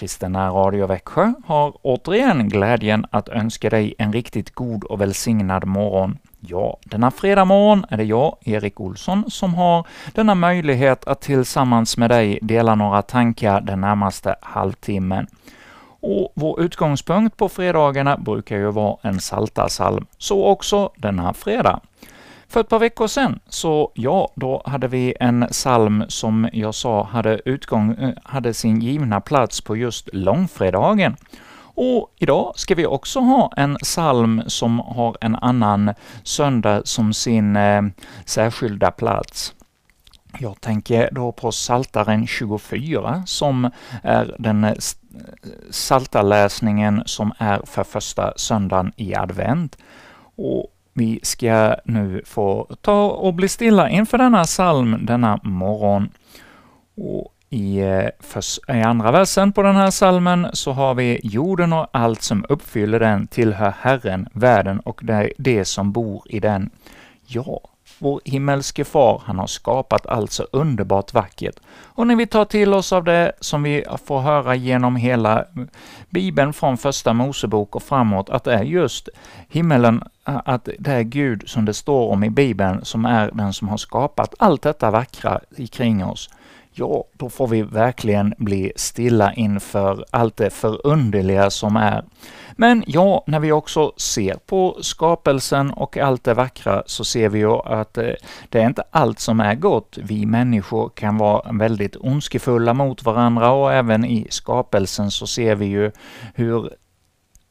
Kristina Radio Växjö har återigen glädjen att önska dig en riktigt god och välsignad morgon. Ja, denna fredag morgon är det jag, Erik Olsson, som har denna möjlighet att tillsammans med dig dela några tankar den närmaste halvtimmen. Och vår utgångspunkt på fredagarna brukar ju vara en saltarsalm, så också denna fredag. För ett par veckor sedan, så ja, då hade vi en psalm som jag sa hade, utgång, eh, hade sin givna plats på just långfredagen. Och idag ska vi också ha en psalm som har en annan söndag som sin eh, särskilda plats. Jag tänker då på Saltaren 24, som är den eh, eh saltarläsningen som är för första söndagen i advent. Och vi ska nu få ta och bli stilla inför denna psalm denna morgon. Och i, eh, I andra versen på den här salmen så har vi ”Jorden och allt som uppfyller den tillhör Herren, världen och det, det som bor i den”. Ja, vår himmelske far, han har skapat allt så underbart vackert. Och när vi tar till oss av det som vi får höra genom hela Bibeln från första Mosebok och framåt, att det är just himmelen, att det är Gud som det står om i Bibeln, som är den som har skapat allt detta vackra kring oss, ja, då får vi verkligen bli stilla inför allt det förunderliga som är. Men ja, när vi också ser på skapelsen och allt det vackra så ser vi ju att eh, det är inte allt som är gott. Vi människor kan vara väldigt ondskefulla mot varandra och även i skapelsen så ser vi ju hur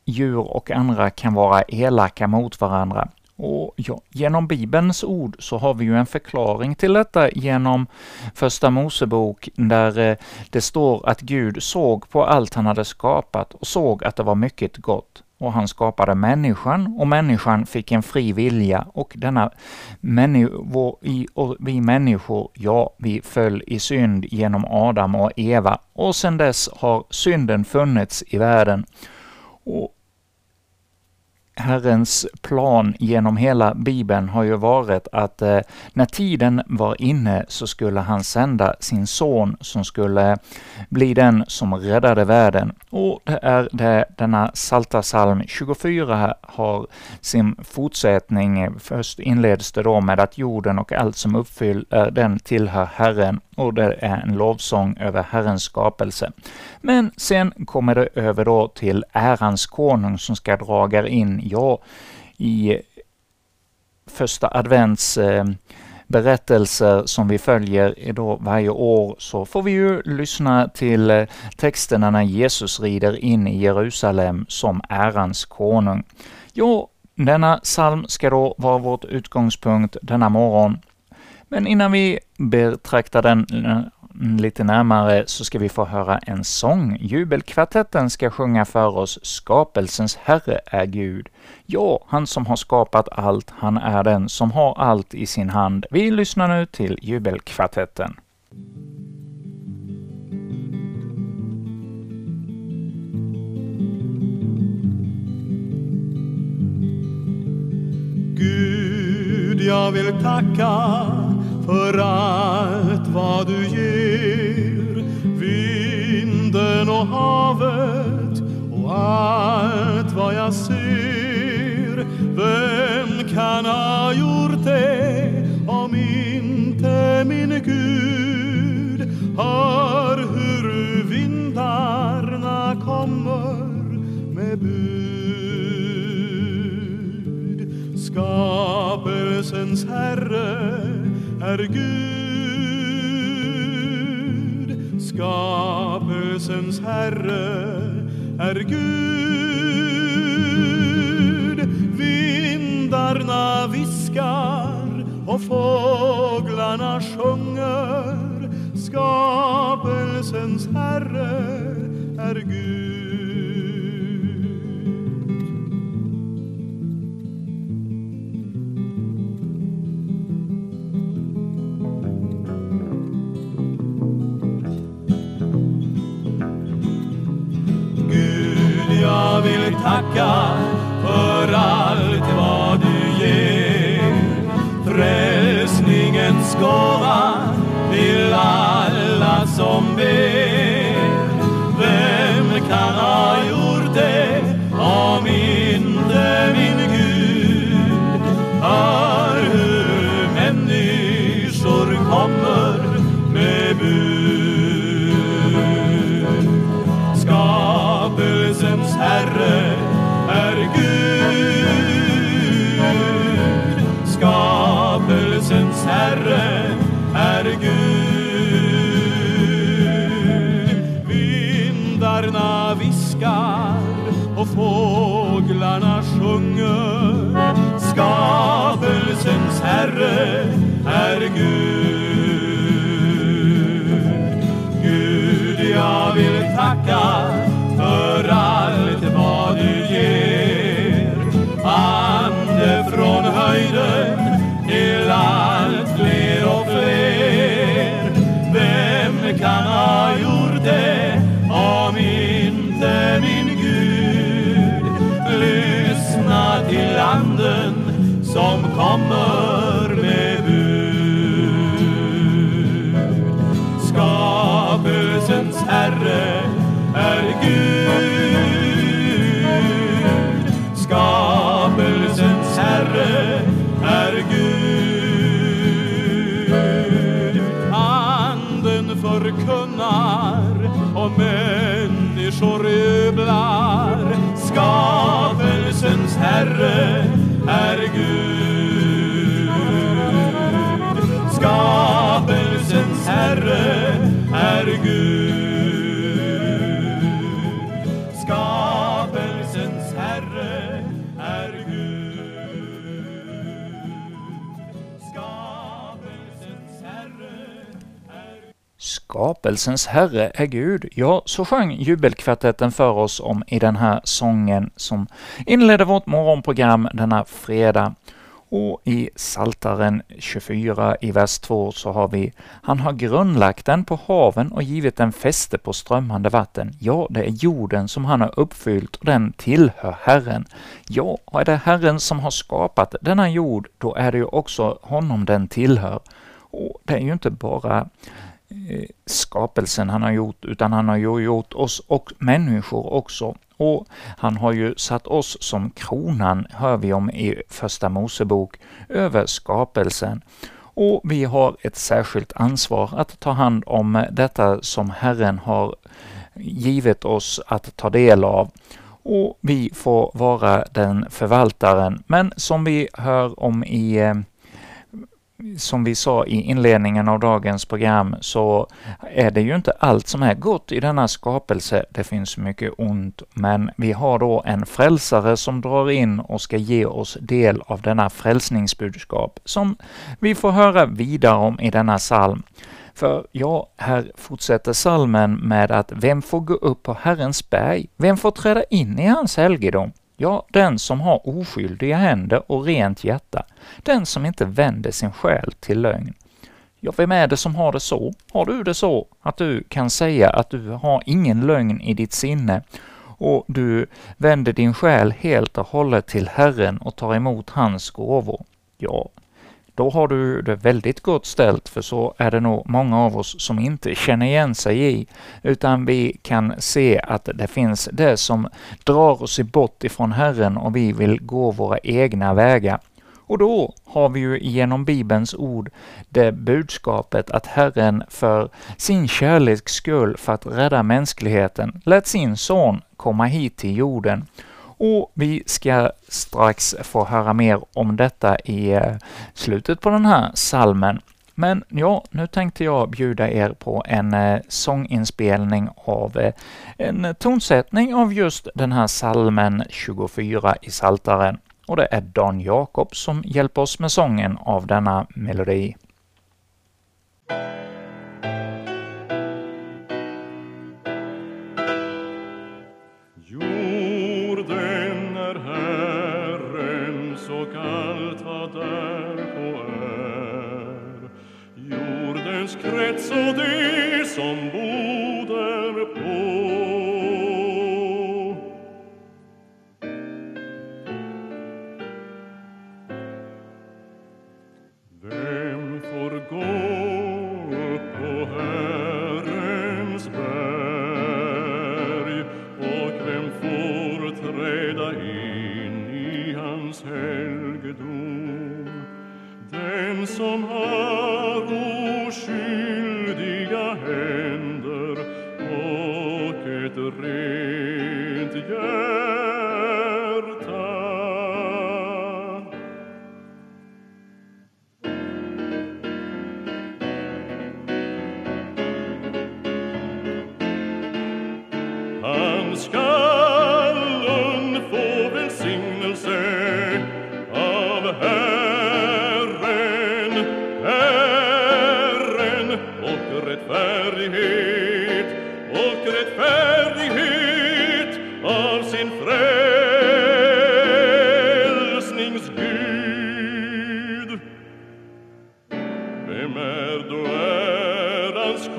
djur och andra kan vara elaka mot varandra. Och ja, genom Bibelns ord så har vi ju en förklaring till detta genom Första Mosebok, där eh, det står att Gud såg på allt han hade skapat och såg att det var mycket gott. Och han skapade människan, och människan fick en fri vilja, och denna och vi människor, ja, vi föll i synd genom Adam och Eva, och sedan dess har synden funnits i världen. Och Herrens plan genom hela Bibeln har ju varit att eh, när tiden var inne så skulle han sända sin son som skulle bli den som räddade världen. Och det är det denna Salta psalm 24 har sin fortsättning. Först inleds det då med att jorden och allt som uppfyller eh, den tillhör Herren och det är en lovsång över Herrens skapelse. Men sen kommer det över då till ärans konung som ska draga in, ja, i första advents eh, berättelser som vi följer då varje år så får vi ju lyssna till eh, texterna när Jesus rider in i Jerusalem som ärans konung. Jo, denna psalm ska då vara vårt utgångspunkt denna morgon men innan vi betraktar den eh, Mm, lite närmare så ska vi få höra en sång. Jubelkvartetten ska sjunga för oss ”Skapelsens Herre är Gud”. Ja, han som har skapat allt, han är den som har allt i sin hand. Vi lyssnar nu till Jubelkvartetten. Gud, jag vill tacka för allt vad du ger vinden och havet och allt vad jag ser. Vem kan ha gjort det om inte min Gud? Hör hur vindarna kommer med bud. Skapelsens Herre är Gud, skapelsens Herre är Gud. Vindarna viskar och fåglarna sjunger, skapelsens Herre är Gud. Tacka är Skapelsens Herre är Gud. Ja, så sjöng jubelkvartetten för oss om i den här sången som inledde vårt morgonprogram denna fredag. Och i Saltaren 24 i vers 2 så har vi Han har grundlagt den på haven och givit den fäste på strömmande vatten. Ja, det är jorden som han har uppfyllt och den tillhör Herren. Ja, och är det Herren som har skapat denna jord, då är det ju också honom den tillhör. Och det är ju inte bara Eh, skapelsen han har gjort, utan han har ju gjort oss och människor också. Och han har ju satt oss som kronan, hör vi om i Första Mosebok, över skapelsen. Och vi har ett särskilt ansvar att ta hand om detta som Herren har givit oss att ta del av. Och vi får vara den förvaltaren, men som vi hör om i eh, som vi sa i inledningen av dagens program så är det ju inte allt som är gott i denna skapelse. Det finns mycket ont, men vi har då en frälsare som drar in och ska ge oss del av denna frälsningsbudskap som vi får höra vidare om i denna psalm. För ja, här fortsätter salmen med att vem får gå upp på Herrens berg? Vem får träda in i hans helgedom? Ja, den som har oskyldiga händer och rent hjärta, den som inte vänder sin själ till lögn. Ja, vem är det som har det så? Har du det så att du kan säga att du har ingen lögn i ditt sinne och du vänder din själ helt och hållet till Herren och tar emot hans gåvor? Ja, då har du det väldigt gott ställt, för så är det nog många av oss som inte känner igen sig i, utan vi kan se att det finns det som drar oss bort ifrån Herren och vi vill gå våra egna vägar. Och då har vi ju genom Bibelns ord det budskapet att Herren för sin kärleks skull, för att rädda mänskligheten, lät sin son komma hit till jorden och vi ska strax få höra mer om detta i eh, slutet på den här salmen. Men ja, nu tänkte jag bjuda er på en eh, sånginspelning av eh, en tonsättning av just den här salmen 24 i Saltaren. Och det är Dan Jakob som hjälper oss med sången av denna melodi. Ärans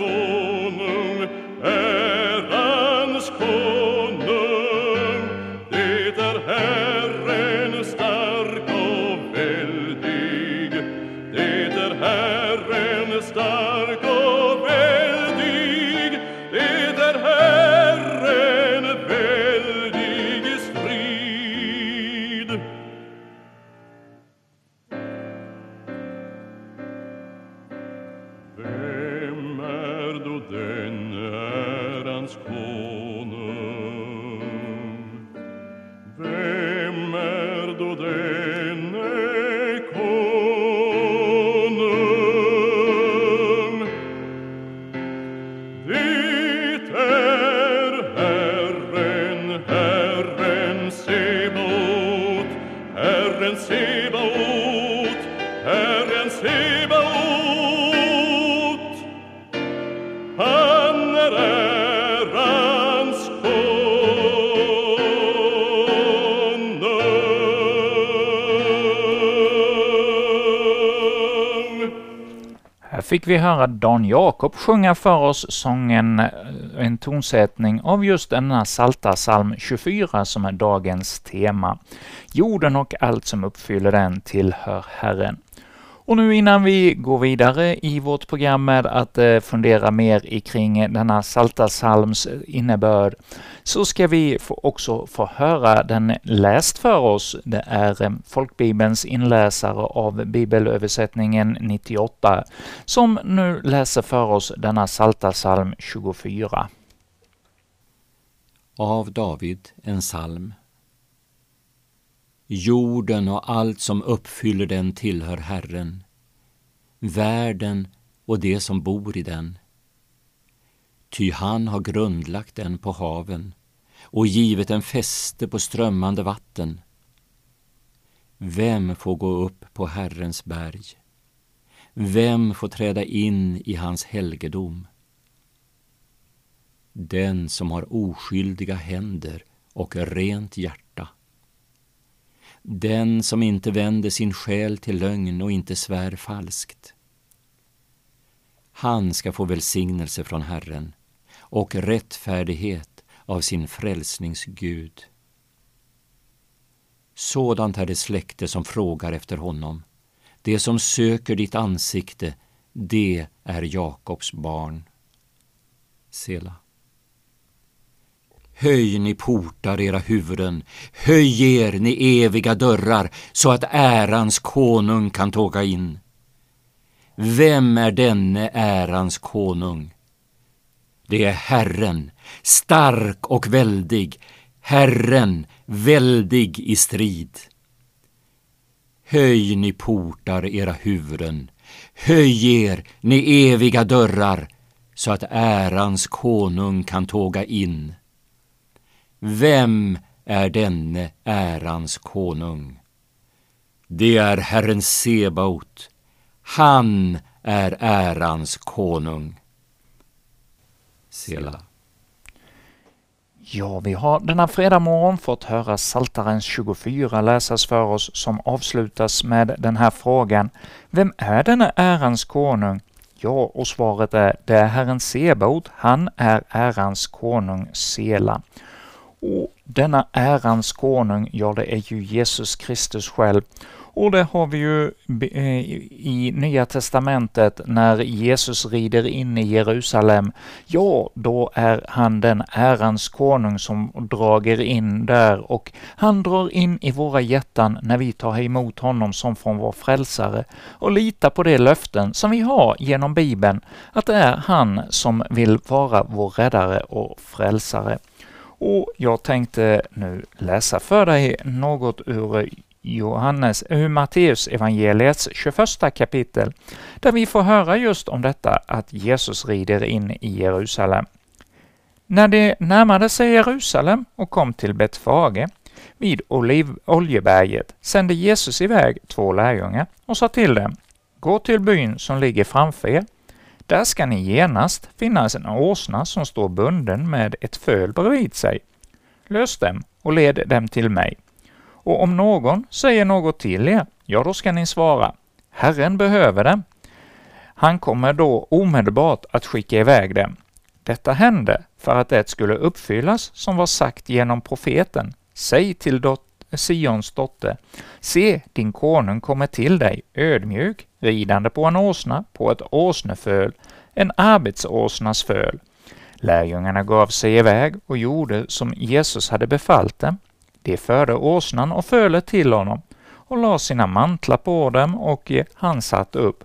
Sebaot. Han är ärans konung. Här fick vi höra Dan Jakob sjunga för oss sången, eh, en tonsättning av just denna Salta psalm 24 som är dagens tema. Jorden och allt som uppfyller den tillhör Herren. Och nu innan vi går vidare i vårt program med att eh, fundera mer i kring denna Salta salms innebörd, så ska vi också få höra den läst för oss. Det är eh, Folkbibelns inläsare av bibelöversättningen 98, som nu läser för oss denna Salta salm 24. Av David, en psalm. Jorden och allt som uppfyller den tillhör Herren, världen och det som bor i den. Ty han har grundlagt den på haven och givit en fäste på strömmande vatten. Vem får gå upp på Herrens berg? Vem får träda in i hans helgedom? Den som har oskyldiga händer och rent hjärta. Den som inte vänder sin själ till lögn och inte svär falskt. Han ska få välsignelse från Herren och rättfärdighet av sin frälsnings Gud. Sådant är det släkte som frågar efter honom. Det som söker ditt ansikte, det är Jakobs barn. Sela. Höj ni portar era huvuden, höj er ni eviga dörrar, så att ärans konung kan tåga in. Vem är denne ärans konung? Det är Herren, stark och väldig, Herren, väldig i strid. Höj ni portar era huvuden, höj er ni eviga dörrar, så att ärans konung kan tåga in. Vem är denne ärans konung? Det är Herren Sebaot. Han är ärans konung. Sela. Ja, vi har denna fredag morgon fått höra Saltaren 24 läsas för oss som avslutas med den här frågan Vem är denna ärans konung? Ja, och svaret är det är Herren Sebaot, han är ärans konung Sela. Och denna ärans konung, ja det är ju Jesus Kristus själv. Och det har vi ju eh, i Nya Testamentet när Jesus rider in i Jerusalem. Ja, då är han den ärans konung som drager in där och han drar in i våra hjärtan när vi tar emot honom som från vår frälsare och litar på de löften som vi har genom Bibeln, att det är han som vill vara vår räddare och frälsare. Och jag tänkte nu läsa för dig något ur Johannes, ur Matteus evangeliets 21 kapitel, där vi får höra just om detta att Jesus rider in i Jerusalem. När de närmade sig Jerusalem och kom till Betfage vid Oliv Oljeberget sände Jesus iväg två lärjungar och sa till dem, gå till byn som ligger framför er. Där ska ni genast finna en åsna som står bunden med ett föl bredvid sig. Lös dem och led dem till mig. Och om någon säger något till er, ja, då ska ni svara, Herren behöver dem. Han kommer då omedelbart att skicka iväg dem. Detta hände för att det skulle uppfyllas som var sagt genom profeten. Säg till dot Sions dotter, se, din konung kommer till dig, ödmjuk, ridande på en åsna, på ett åsneföl, en arbetsåsnas föl. Lärjungarna gav sig iväg och gjorde som Jesus hade befallt dem. De förde åsnan och fölet till honom och la sina mantlar på dem och han satt upp.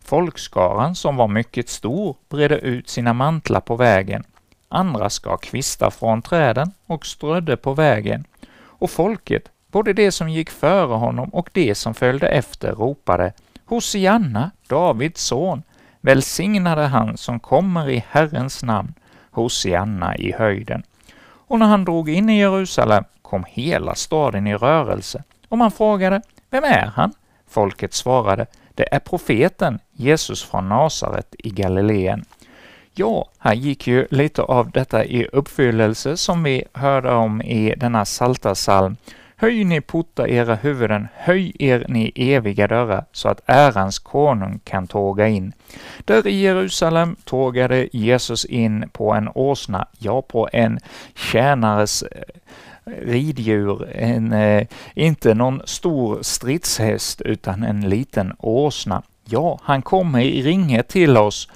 Folkskaran, som var mycket stor, bredde ut sina mantlar på vägen. Andra skar kvistar från träden och strödde på vägen. Och folket, både de som gick före honom och de som följde efter, ropade Hosianna, Davids son, välsignade han som kommer i Herrens namn, Hosianna i höjden. Och när han drog in i Jerusalem kom hela staden i rörelse, och man frågade, vem är han? Folket svarade, det är profeten Jesus från Nasaret i Galileen. Ja, här gick ju lite av detta i uppfyllelse som vi hörde om i denna salta salm Höj ni portar era huvuden, höj er ni eviga dörrar, så att ärans konung kan tåga in. Där i Jerusalem tågade Jesus in på en åsna, ja, på en tjänares eh, riddjur, en, eh, inte någon stor stridshäst utan en liten åsna. Ja, han kommer i ringhet till oss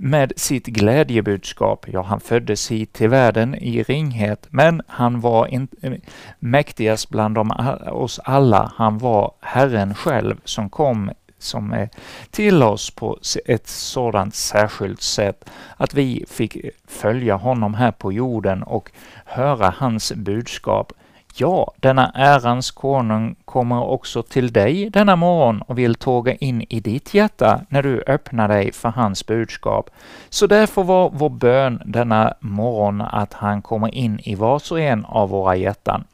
med sitt glädjebudskap. Ja, han föddes hit till världen i ringhet, men han var inte eh, mäktigast bland dem, oss alla. Han var Herren själv som kom som är till oss på ett sådant särskilt sätt att vi fick följa honom här på jorden och höra hans budskap. Ja, denna ärans konung kommer också till dig denna morgon och vill tåga in i ditt hjärta när du öppnar dig för hans budskap. Så därför var vår bön denna morgon att han kommer in i vars och en av våra hjärtan.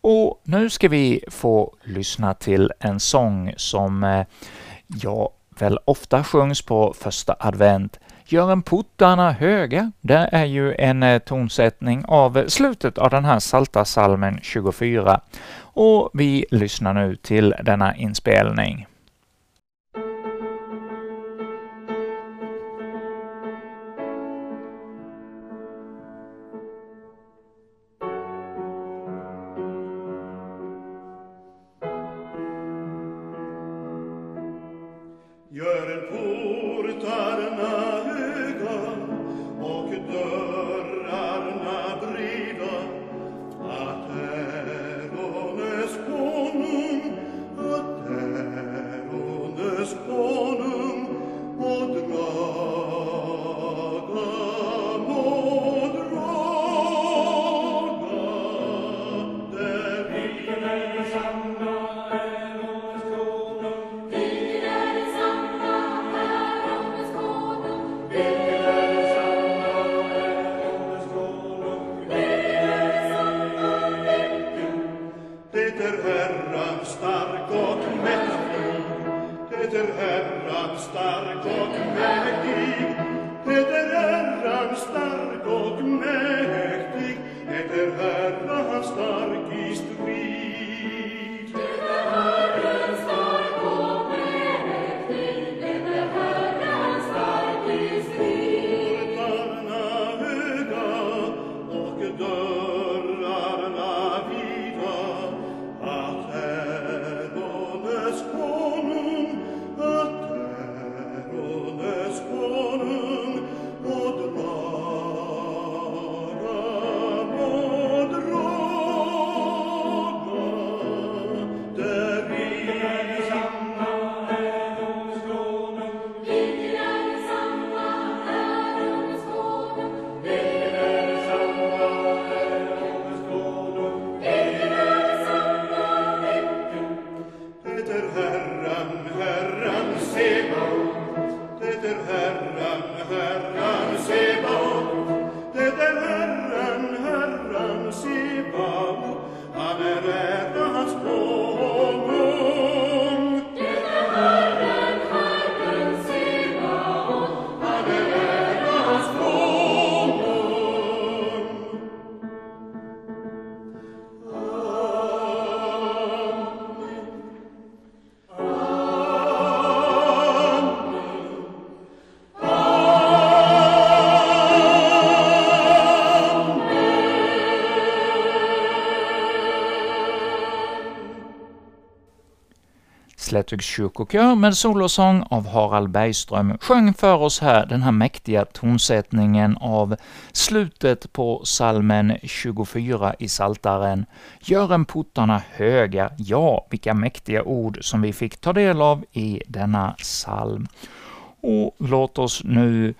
Och nu ska vi få lyssna till en sång som, jag ja, väl ofta sjungs på första advent. Gören portarna höga, det är ju en eh, tonsättning av slutet av den här Salta salmen 24. Och vi lyssnar nu till denna inspelning. erram stark och mäktig, Eder erram stark och mäktig, Eder erram stark Klättygs kyrkokör med solosång av Harald Bergström sjöng för oss här den här mäktiga tonsättningen av slutet på salmen 24 i Saltaren. Gör en portarna höga, ja, vilka mäktiga ord som vi fick ta del av i denna psalm. Och låt oss nu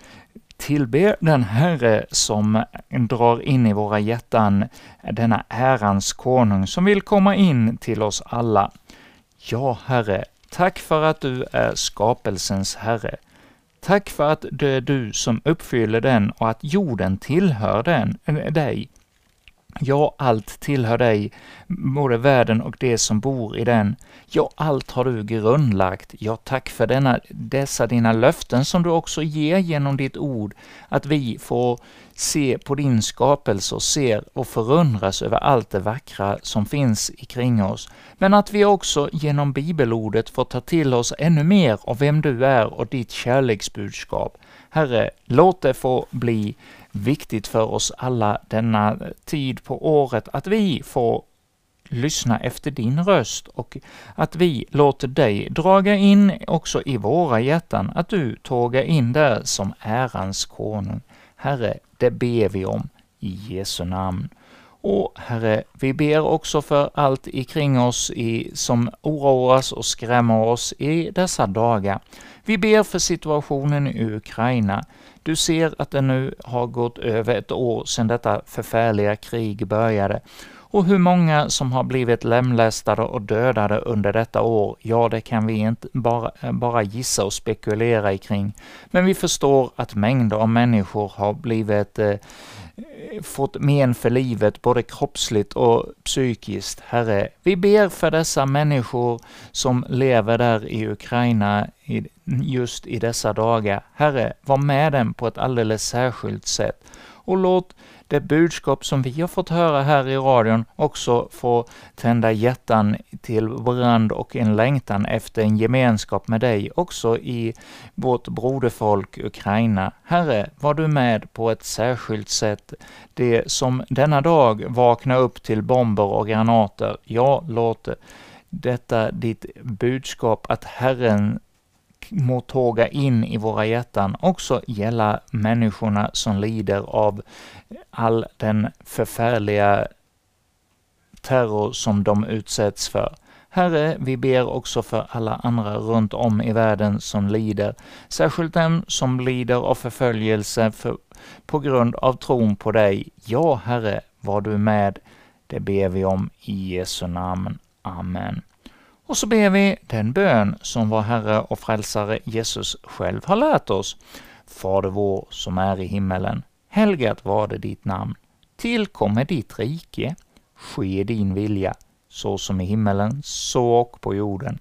tillbe den Herre som drar in i våra hjärtan denna ärans konung som vill komma in till oss alla. Ja, Herre, tack för att du är skapelsens Herre. Tack för att det är du som uppfyller den och att jorden tillhör den, eh, dig. Ja, allt tillhör dig, både världen och det som bor i den. Ja, allt har du grundlagt. Ja, tack för denna, dessa dina löften som du också ger genom ditt ord, att vi får se på din skapelse och ser och förundras över allt det vackra som finns kring oss, men att vi också genom bibelordet får ta till oss ännu mer av vem du är och ditt kärleksbudskap. Herre, låt det få bli viktigt för oss alla denna tid på året att vi får lyssna efter din röst och att vi låter dig draga in också i våra hjärtan, att du tågar in där som ärans konung. Herre, det ber vi om i Jesu namn. Och Herre, vi ber också för allt ikring oss i, som oroas och skrämmer oss i dessa dagar. Vi ber för situationen i Ukraina. Du ser att det nu har gått över ett år sedan detta förfärliga krig började. Och hur många som har blivit lemlästade och dödade under detta år, ja, det kan vi inte bara, bara gissa och spekulera kring. Men vi förstår att mängder av människor har blivit eh, fått men för livet, både kroppsligt och psykiskt. Herre, vi ber för dessa människor som lever där i Ukraina just i dessa dagar. Herre, var med dem på ett alldeles särskilt sätt och låt det budskap som vi har fått höra här i radion också få tända hjärtan till brand och en längtan efter en gemenskap med dig också i vårt broderfolk Ukraina. Herre, var du med på ett särskilt sätt. Det som denna dag vaknar upp till bomber och granater, ja, låt detta ditt budskap att Herren må tåga in i våra hjärtan också gälla människorna som lider av all den förfärliga terror som de utsätts för. Herre, vi ber också för alla andra runt om i världen som lider, särskilt dem som lider av förföljelse för, på grund av tron på dig. Ja, Herre, var du med, det ber vi om i Jesu namn. Amen. Och så ber vi den bön som vår Herre och Frälsare Jesus själv har lärt oss. Fader vår som är i himmelen. Helgat var det ditt namn. Tillkommer ditt rike. Ske din vilja, så som i himmelen, så och på jorden.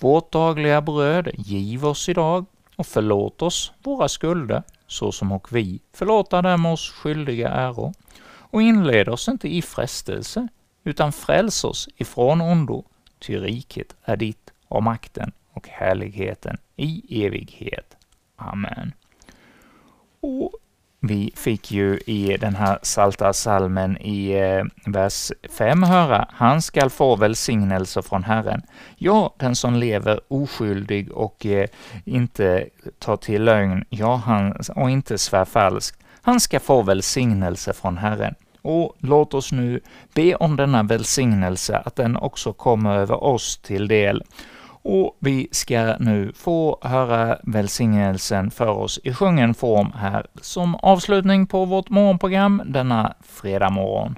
Vårt dagliga bröd giv oss idag och förlåt oss våra skulder, så som och vi förlåta dem oss skyldiga äro. Och inled oss inte i frestelse, utan fräls oss ifrån ondo, ty riket är ditt och makten och härligheten i evighet. Amen. Och vi fick ju i den här salta salmen i eh, vers 5 höra, han skall få välsignelse från Herren. Ja, den som lever oskyldig och eh, inte tar till lögn, ja, han, och inte svär falskt, han ska få välsignelse från Herren. Och låt oss nu be om denna välsignelse, att den också kommer över oss till del. Och vi ska nu få höra välsignelsen för oss i sjungen form här som avslutning på vårt morgonprogram denna fredag morgon.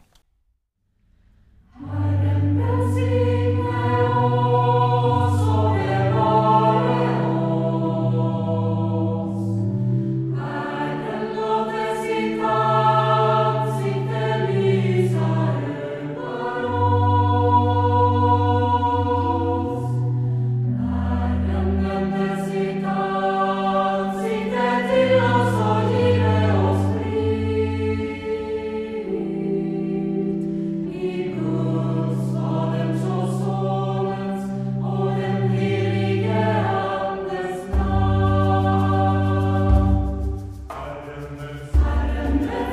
Amen.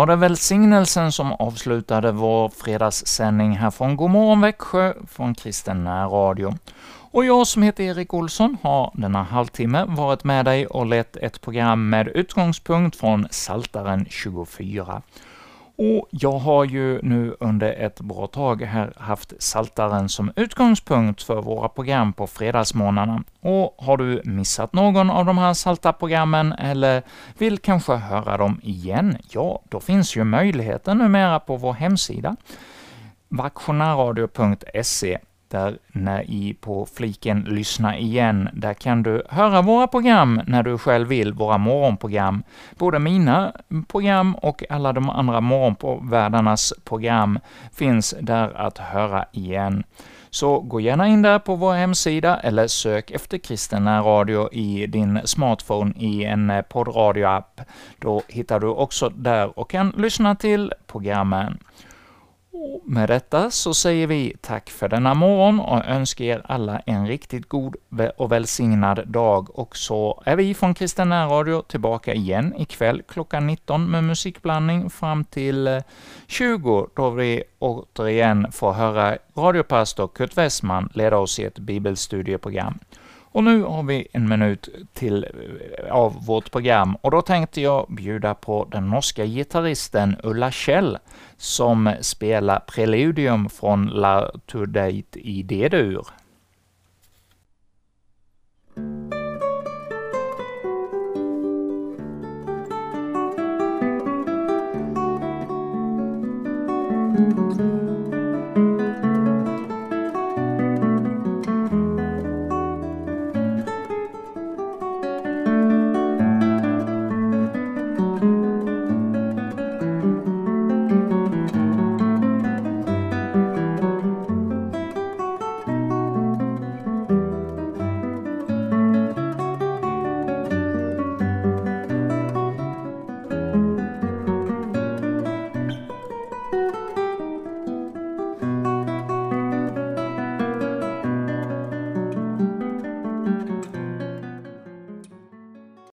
Var det välsignelsen som avslutade vår fredagssändning här från Godmorgon Växjö från Kristen Radio. Och jag som heter Erik Olsson har denna halvtimme varit med dig och lett ett program med utgångspunkt från Saltaren 24. Och jag har ju nu under ett bra tag här haft Saltaren som utgångspunkt för våra program på fredagsmorgnarna. Och har du missat någon av de här Salta-programmen eller vill kanske höra dem igen, ja, då finns ju möjligheten numera på vår hemsida, vaktionärradio.se där när i på fliken ”Lyssna igen”, där kan du höra våra program när du själv vill, våra morgonprogram. Både mina program och alla de andra morgonvärdarnas program finns där att höra igen. Så gå gärna in där på vår hemsida eller sök efter kristen radio i din smartphone i en eh, poddradioapp. Då hittar du också där och kan lyssna till programmen. Och med detta så säger vi tack för denna morgon och önskar er alla en riktigt god och välsignad dag. Och så är vi från Kristen Radio tillbaka igen ikväll klockan 19 med musikblandning fram till eh, 20, då vi återigen får höra radiopastor Kurt Westman leda oss i ett bibelstudieprogram. Och nu har vi en minut till eh, av vårt program, och då tänkte jag bjuda på den norska gitarristen Ulla Kjell, som spelar Preludium från La Tour i D-dur.